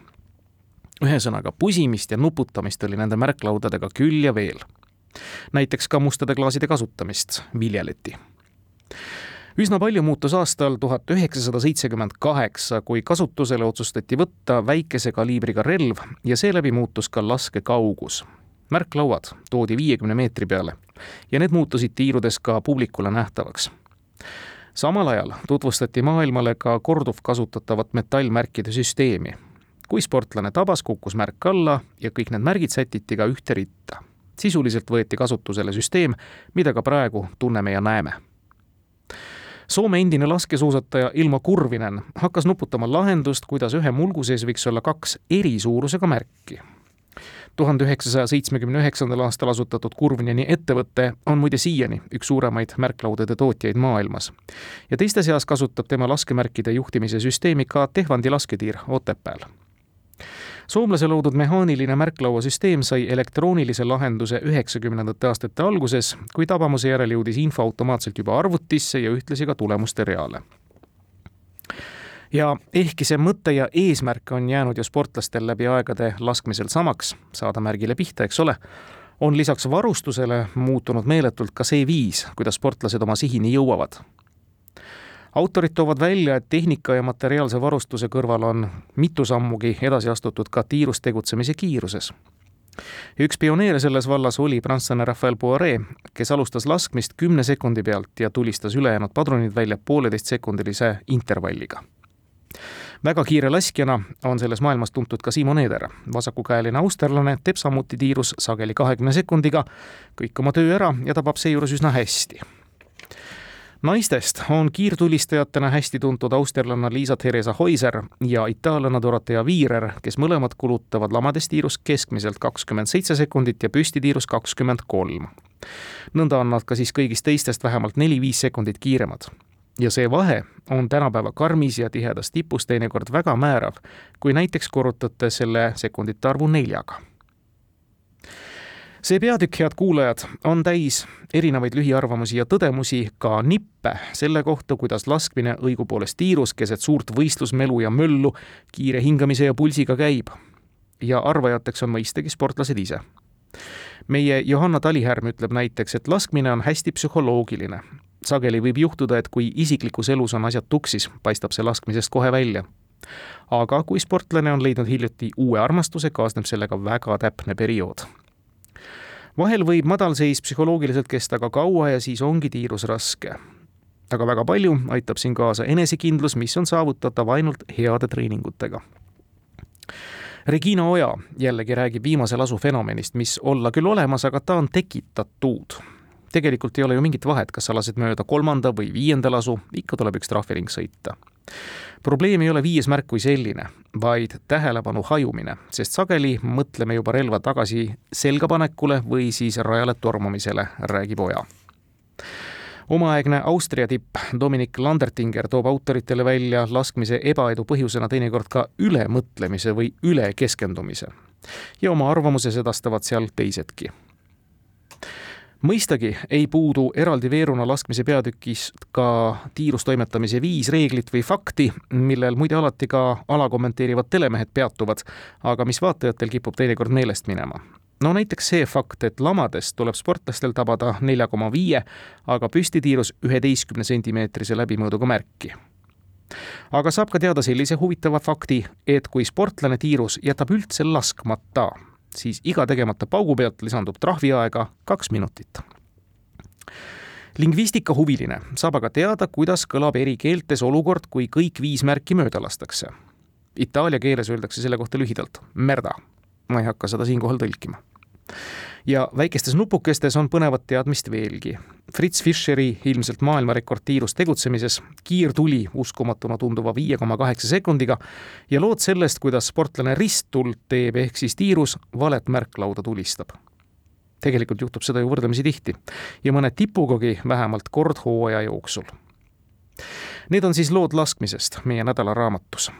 ühesõnaga, pusimist ja nuputamist oli nende märklaudadega küll ja veel. näiteks ka mustade klaaside kasutamist viljeleti. üsna palju muutus aastal tuhat üheksasada seitsekümmend kaheksa, kui kasutusele otsustati võtta väikese kaliibriga relv ja seeläbi muutus ka laskekaugus. märklauad toodi viiekümne meetri peale ja need muutusid tiirudes ka publikule nähtavaks samal ajal tutvustati maailmale ka korduvkasutatavat metallmärkide süsteemi kui sportlane tabas, kukkus märk alla ja kõik need märgid sätiti ka ühte ritta. sisuliselt võeti kasutusele süsteem, mida ka praegu tunneme ja näeme. Soome endine laskesuusataja Ilmo Kurvinen hakkas nuputama lahendust, kuidas ühe mulgu sees võiks olla kaks eri suurusega märki. tuhande üheksasaja seitsmekümne üheksandal aastal asutatud Kurvineni ettevõte on muide siiani üks suuremaid märklaudade tootjaid maailmas. ja teiste seas kasutab tema laskemärkide juhtimise süsteemi ka Tehvandi lasketiir Otepääl soomlase loodud mehaaniline märklauasüsteem sai elektroonilise lahenduse üheksakümnendate aastate alguses, kui tabamuse järel jõudis info automaatselt juba arvutisse ja ühtlasi ka tulemuste reale. Ja ehkki see mõte ja eesmärk on jäänud ju sportlastel läbi aegade laskmisel samaks, saada märgile pihta, eks ole, on lisaks varustusele muutunud meeletult ka see viis, kuidas sportlased oma sihini jõuavad autorid toovad välja, et tehnika ja materiaalse varustuse kõrval on mitu sammugi edasi astutud ka tiirus tegutsemise kiiruses. üks pioneere selles vallas oli prantslane Rafael Poiré, kes alustas laskmist kümne sekundi pealt ja tulistas ülejäänud padrunid välja pooleteistsekundilise intervalliga väga kiire laskjana on selles maailmas tuntud ka Simon Eder. vasakukäeline austerlane teeb samuti tiirus sageli kahekümne sekundiga kõik oma töö ära ja tabab seejuures üsna hästi naistest on kiirtulistajatena hästi tuntud austerlanna Liisa Theresa Heuser ja itaallanna Dorothea Viirer, kes mõlemad kulutavad lamades tiirus keskmiselt kakskümmend seitse sekundit ja püstitiirus kakskümmend kolm. nõnda on nad ka siis kõigist teistest vähemalt neli-viis sekundit kiiremad. ja see vahe on tänapäeva karmis ja tihedas tipus teinekord väga määrav, kui näiteks korrutate selle sekundite arvu neljaga see peatükk, head kuulajad, on täis erinevaid lühiarvamusi ja tõdemusi, ka nippe selle kohta, kuidas laskmine õigupoolest tiirus keset suurt võistlusmelu ja möllu kiire hingamise ja pulsiga käib. ja arvajateks on mõistagi sportlased ise. meie Johanna Talihärm ütleb näiteks, et laskmine on hästi psühholoogiline. sageli võib juhtuda, et kui isiklikus elus on asjad tuksis, paistab see laskmisest kohe välja. aga kui sportlane on leidnud hiljuti uue armastuse, kaasneb sellega väga täpne periood vahel võib madalseis psühholoogiliselt kesta ka kaua ja siis ongi tiirus raske. aga väga palju aitab siin kaasa enesekindlus, mis on saavutatav ainult heade treeningutega. Regina Oja jällegi räägib viimase lasu fenomenist, mis olla küll olemas, aga ta on tekitatud. Tegelikult ei ole ju mingit vahet, kas sa lased mööda kolmanda või viienda lasu, ikka tuleb üks trahviring sõita. Probleem ei ole viies märk kui selline, vaid tähelepanu hajumine, sest sageli mõtleme juba relva tagasi selgapanekule või siis rajale tormamisele, räägib Oja. Omaaegne Austria tipp Dominic Landertinger toob autoritele välja laskmise ebaedu põhjusena teinekord ka ülemõtlemise või ülekeskendumise. ja oma arvamuse sedastavad seal teisedki mõistagi ei puudu eraldi veeruna laskmise peatükis ka tiirustoimetamise viis reeglit või fakti, millel muide alati ka alakommenteerivad telemehed peatuvad, aga mis vaatajatel kipub teinekord meelest minema. no näiteks see fakt, et lamadest tuleb sportlastel tabada nelja koma viie, aga püstitiirus üheteistkümne sentimeetrise läbimõõduga märki aga saab ka teada sellise huvitava fakti, et kui sportlane tiirus jätab üldse laskmata, siis iga tegemata paugu pealt lisandub trahviaega kaks minutit. lingvistikahuviline saab aga teada, kuidas kõlab eri keeltes olukord, kui kõik viis märki mööda lastakse. Itaalia keeles öeldakse selle kohta lühidalt merda. ma ei hakka seda siinkohal tõlkima ja väikestes nupukestes on põnevat teadmist veelgi. Fritz Fischeri ilmselt maailmarekord tiirus tegutsemises, kiirtuli uskumatuna tunduva viie koma kaheksa sekundiga ja lood sellest, kuidas sportlane risttuld teeb, ehk siis tiirus valet märklauda tulistab. tegelikult juhtub seda ju võrdlemisi tihti ja mõne tipugagi vähemalt kord hooaja jooksul. Need on siis lood laskmisest meie nädalaraamatus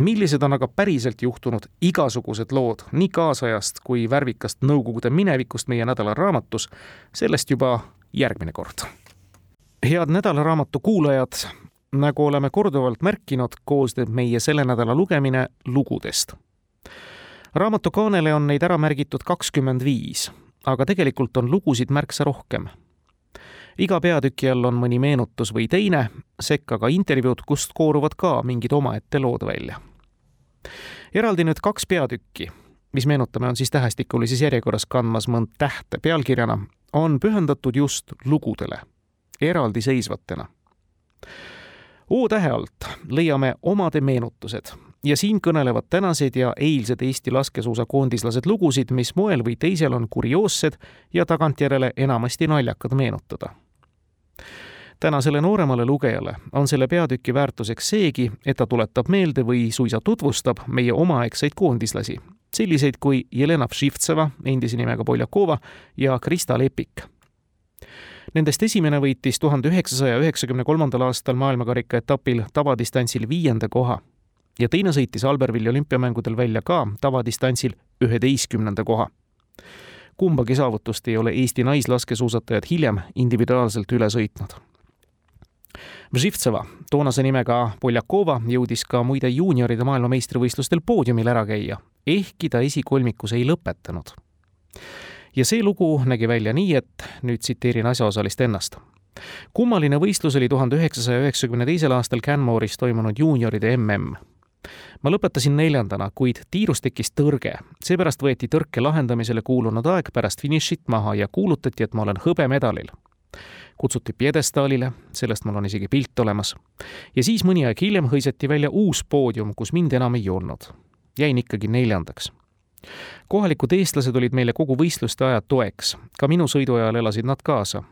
millised on aga päriselt juhtunud igasugused lood nii kaasajast kui värvikast Nõukogude minevikust meie nädalaraamatus, sellest juba järgmine kord. head nädalaraamatu kuulajad, nagu oleme korduvalt märkinud, koosneb meie selle nädala lugemine lugudest. raamatu kaanele on neid ära märgitud kakskümmend viis, aga tegelikult on lugusid märksa rohkem iga peatüki all on mõni meenutus või teine, sekka ka intervjuud, kust kooruvad ka mingid omaette lood välja. Eraldi nüüd kaks peatükki, mis meenutame, on siis tähestikulises järjekorras kandmas mõnd tähte pealkirjana, on pühendatud just lugudele, eraldiseisvatena. O-tähe alt leiame omade meenutused ja siin kõnelevad tänased ja eilsed Eesti laskesuusakoondislased lugusid, mis moel või teisel on kurioossed ja tagantjärele enamasti naljakad meenutada tänasele nooremale lugejale on selle peatüki väärtuseks seegi, et ta tuletab meelde või suisa tutvustab meie omaaegseid koondislasi, selliseid kui Jelena Všivtseva, endise nimega Poljakova ja Krista Lepik. Nendest esimene võitis tuhande üheksasaja üheksakümne kolmandal aastal maailmakarika etapil tavadistantsil viienda koha ja teine sõitis Albervilli olümpiamängudel välja ka tavadistantsil üheteistkümnenda koha kumbagi saavutust ei ole Eesti naislaskesuusatajad hiljem individuaalselt üle sõitnud. Vživtseva, toonase nimega Poljakova, jõudis ka muide juunioride maailmameistrivõistlustel poodiumil ära käia, ehkki ta esikolmikus ei lõpetanud. ja see lugu nägi välja nii, et nüüd tsiteerin asjaosalist ennast. kummaline võistlus oli tuhande üheksasaja üheksakümne teisel aastal Canmore'is toimunud juunioride mm ma lõpetasin neljandana, kuid tiirus tekkis tõrge. seepärast võeti tõrke lahendamisele kuulunud aeg pärast finišit maha ja kuulutati, et ma olen hõbemedalil. Kutsuti pjedestaalile, sellest mul on isegi pilt olemas. ja siis mõni aeg hiljem hõisati välja uus poodium, kus mind enam ei olnud. jäin ikkagi neljandaks kohalikud eestlased olid meile kogu võistluste aja toeks, ka minu sõidu ajal elasid nad kaasa.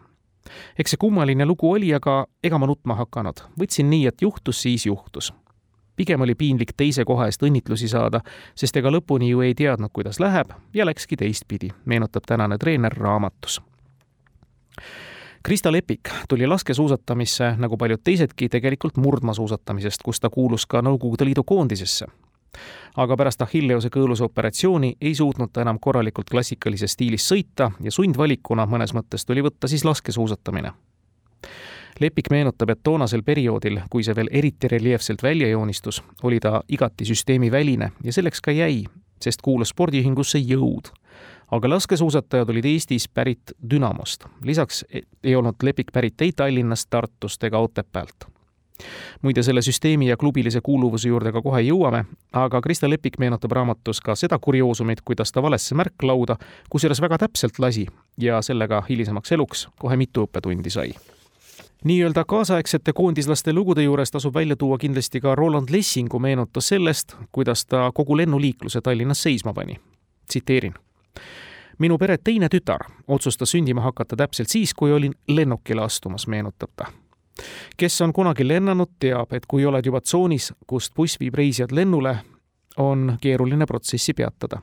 eks see kummaline lugu oli, aga ega ma nutma hakanud, võtsin nii, et juhtus, siis juhtus pigem oli piinlik teise koha eest õnnitlusi saada, sest ega lõpuni ju ei teadnud, kuidas läheb ja läkski teistpidi, meenutab tänane treener raamatus. Krista Lepik tuli laskesuusatamisse, nagu paljud teisedki, tegelikult murdmaasuusatamisest, kus ta kuulus ka Nõukogude Liidu koondisesse. aga pärast Achilleuse kõõluse operatsiooni ei suutnud ta enam korralikult klassikalises stiilis sõita ja sundvalikuna mõnes mõttes tuli võtta siis laskesuusatamine Lepik meenutab, et toonasel perioodil, kui see veel eriti reljeefselt välja joonistus, oli ta igati süsteemiväline ja selleks ka jäi, sest kuulus spordiühingusse Jõud. Aga laskesuusatajad olid Eestis pärit Dünamost. lisaks ei olnud Lepik pärit ei Tallinnast, Tartust ega Otepäält muide, selle süsteemi ja klubilise kuuluvuse juurde ka kohe jõuame, aga Krista Lepik meenutab raamatus ka seda kurioosumit, kuidas ta valesse märklauda, kusjuures väga täpselt lasi ja sellega hilisemaks eluks kohe mitu õppetundi sai nii-öelda kaasaegsete koondislaste lugude juures tasub välja tuua kindlasti ka Roland Lessingu meenutus sellest, kuidas ta kogu lennuliikluse Tallinnas seisma pani. tsiteerin. Minu pere teine tütar otsustas sündima hakata täpselt siis, kui olin lennukile astumas, meenutab ta kes on kunagi lennanud, teab, et kui oled juba tsoonis, kust buss viib reisijad lennule, on keeruline protsessi peatada.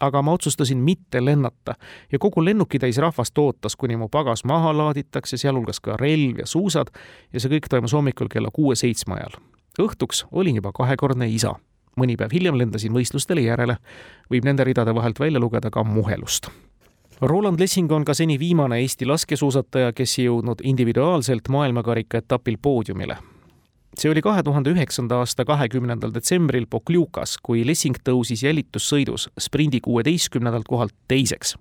aga ma otsustasin mitte lennata ja kogu lennukitäis rahvast ootas, kuni mu pagas maha laaditakse, sealhulgas ka relv ja suusad ja see kõik toimus hommikul kella kuue-seitsme ajal. õhtuks olin juba kahekordne isa. Mõni päev hiljem lendasin võistlustele järele, võib nende ridade vahelt välja lugeda ka muhelust Roland Lessing on ka seni viimane Eesti laskesuusataja, kes ei jõudnud individuaalselt maailmakarika etapil poodiumile. see oli kahe tuhande üheksanda aasta kahekümnendal detsembril Pokljukas, kui Lessing tõusis jälitussõidus sprindi kuueteistkümnendalt kohalt teiseks.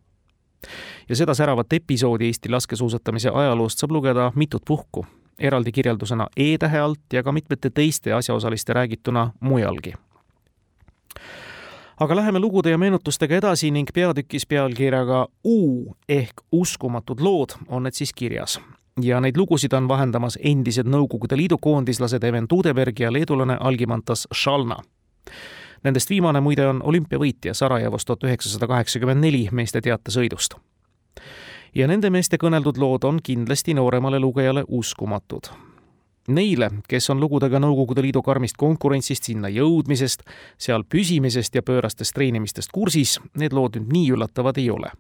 ja seda säravat episoodi Eesti laskesuusatamise ajaloost saab lugeda mitut puhku, eraldi kirjeldusena E-tähe alt ja ka mitmete teiste asjaosaliste räägituna mujalgi aga läheme lugude ja meenutustega edasi ning peatükis pealkirjaga U ehk uskumatud lood on need siis kirjas. ja neid lugusid on vahendamas endised Nõukogude Liidu koondislased Even Tudeberg ja leedulane Algimantas Šalna. Nendest viimane muide on olümpiavõitja Sarajevos tuhat üheksasada kaheksakümmend neli meeste teatesõidust. ja nende meeste kõneldud lood on kindlasti nooremale lugejale uskumatud Neile, kes on lugudega Nõukogude Liidu karmist konkurentsist, sinna jõudmisest, seal püsimisest ja pöörastest treenimistest kursis, need lood nüüd nii üllatavad ei ole.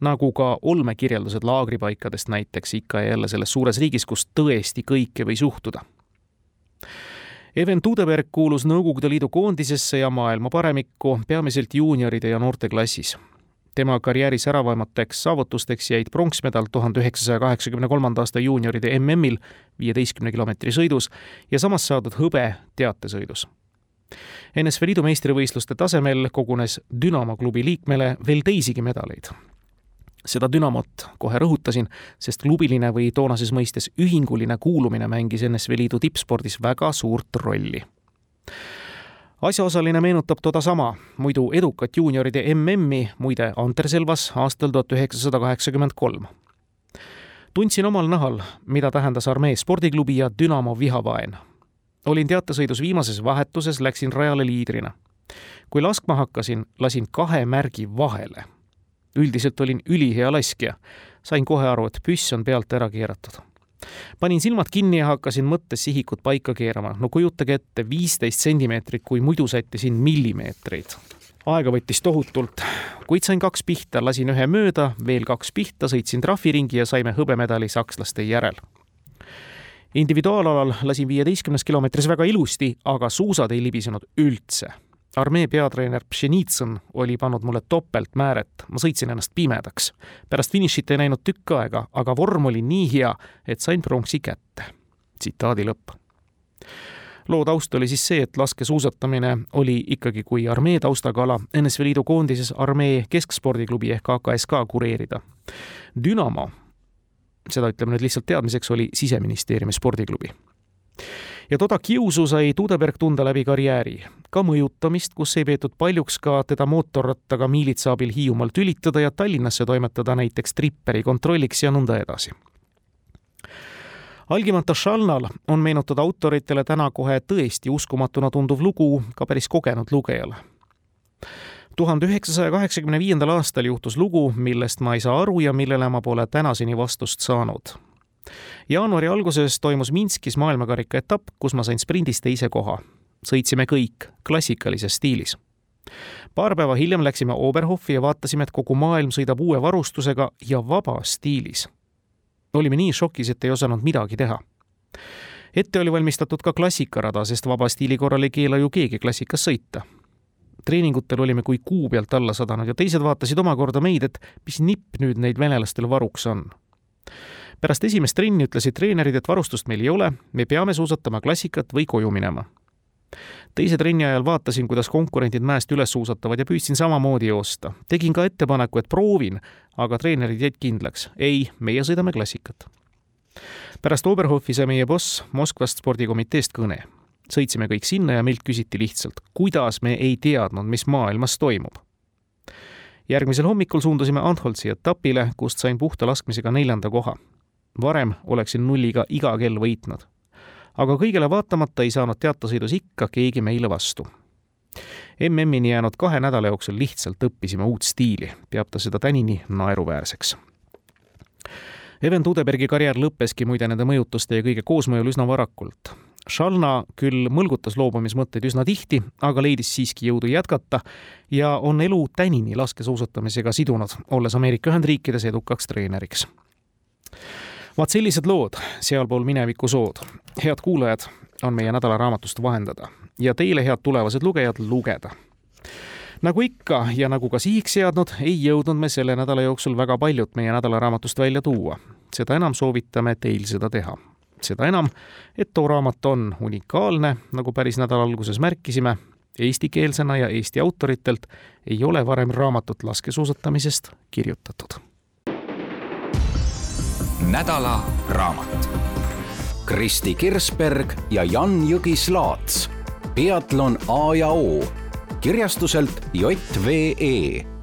nagu ka olmekirjeldused laagripaikadest näiteks ikka ja jälle selles suures riigis, kus tõesti kõike võis juhtuda. Even Tudeberg kuulus Nõukogude Liidu koondisesse ja maailma paremikku peamiselt juunioride ja noorteklassis tema karjääri säravamateks saavutusteks jäid pronksmedal tuhande üheksasaja kaheksakümne kolmanda aasta juunioride MM-il viieteistkümne kilomeetri sõidus ja samas saadud hõbe teatesõidus. NSV Liidu meistrivõistluste tasemel kogunes Dünamo klubi liikmele veel teisigi medaleid. seda Dünamot kohe rõhutasin, sest klubiline või toonases mõistes ühinguline kuulumine mängis NSV Liidu tippspordis väga suurt rolli asjaosaline meenutab toda sama, muidu edukat juunioride MM-i, muide Anterselvas aastal tuhat üheksasada kaheksakümmend kolm. tundsin omal nahal, mida tähendas armee spordiklubi ja Dünamo vihavaen. olin teatesõidus viimases vahetuses, läksin rajale liidrina. kui laskma hakkasin, lasin kahe märgi vahele. üldiselt olin ülihea laskja, sain kohe aru, et püss on pealt ära keeratud panin silmad kinni ja hakkasin mõttes sihikut paika keerama. no kujutage ette, viisteist sentimeetrit, kui muidu sättisin millimeetreid. aega võttis tohutult, kuid sain kaks pihta, lasin ühe mööda, veel kaks pihta, sõitsin trahviringi ja saime hõbemedali sakslaste järel individuaalalal lasin viieteistkümnes kilomeetris väga ilusti, aga suusad ei libisenud üldse armee peatreener Pšenitsõn oli pannud mulle topeltmääret, ma sõitsin ennast pimedaks. pärast finišit ei näinud tükk aega, aga vorm oli nii hea, et sain pronksi kätte. tsitaadi lõpp. loo taust oli siis see, et laskesuusatamine oli ikkagi kui armee taustaga ala NSV Liidu koondises armee keskspordiklubi ehk AKSK kureerida. Dünamo, seda ütleme nüüd lihtsalt teadmiseks, oli siseministeeriumi spordiklubi ja toda kiusu sai Tudeberg tunda läbi karjääri. ka mõjutamist, kus ei peetud paljuks ka teda mootorrattaga miilitsa abil Hiiumaalt ülitada ja Tallinnasse toimetada näiteks tripperi kontrolliks ja nõnda edasi. Algimata Šalnal on meenutada autoritele täna kohe tõesti uskumatuna tunduv lugu ka päris kogenud lugejale tuhande üheksasaja kaheksakümne viiendal aastal juhtus lugu, millest ma ei saa aru ja millele ma pole tänaseni vastust saanud jaanuari alguses toimus Minskis maailmakarika etapp, kus ma sain sprindis teise koha. sõitsime kõik klassikalises stiilis. paar päeva hiljem läksime Oberhofi ja vaatasime, et kogu maailm sõidab uue varustusega ja vabas stiilis. olime nii šokis, et ei osanud midagi teha ette oli valmistatud ka klassikarada, sest vaba stiili korral ei keela ju keegi klassikas sõita. treeningutel olime kui kuu pealt alla sadanud ja teised vaatasid omakorda meid, et mis nipp nüüd neid venelastel varuks on pärast esimest trenni ütlesid treenerid, et varustust meil ei ole, me peame suusatama klassikat või koju minema. teise trenni ajal vaatasin, kuidas konkurendid mäest üles suusatavad ja püüdsin samamoodi joosta. tegin ka ettepaneku, et proovin, aga treenerid jäid kindlaks. ei, meie sõidame klassikat. pärast Oberhofi sai meie boss Moskvast spordikomiteest kõne. sõitsime kõik sinna ja meilt küsiti lihtsalt, kuidas me ei teadnud, mis maailmas toimub järgmisel hommikul suundusime Antholtsi etapile, kust sain puhta laskmisega neljanda koha. Varem oleksin nulliga iga kell võitnud. aga kõigele vaatamata ei saanud teatesõidus ikka keegi meile vastu. MM-ini jäänud kahe nädala jooksul lihtsalt õppisime uut stiili, peab ta seda tänini naeruväärseks Even Tudebergi karjäär lõppeski muide nende mõjutuste ja kõige koosmõjul üsna varakult Shalna küll mõlgutas loobumismõtteid üsna tihti, aga leidis siiski jõudu jätkata ja on elu tänini laskesuusatamisega sidunud, olles Ameerika Ühendriikides edukaks treeneriks. Vaat sellised lood sealpool mineviku sood. head kuulajad, on meie nädalaraamatust vahendada ja teile, head tulevased lugejad, lugeda nagu ikka ja nagu ka sihiks seadnud, ei jõudnud me selle nädala jooksul väga paljut meie nädalaraamatust välja tuua. seda enam soovitame teil seda teha seda enam, et too raamat on unikaalne, nagu päris nädala alguses märkisime, eestikeelsena ja Eesti autoritelt ei ole varem raamatut laskesuusatamisest kirjutatud. Nädala raamat. Kristi Kirsberg ja Jan Jõgi-Slaats. peatlon A ja O kirjastuselt JVE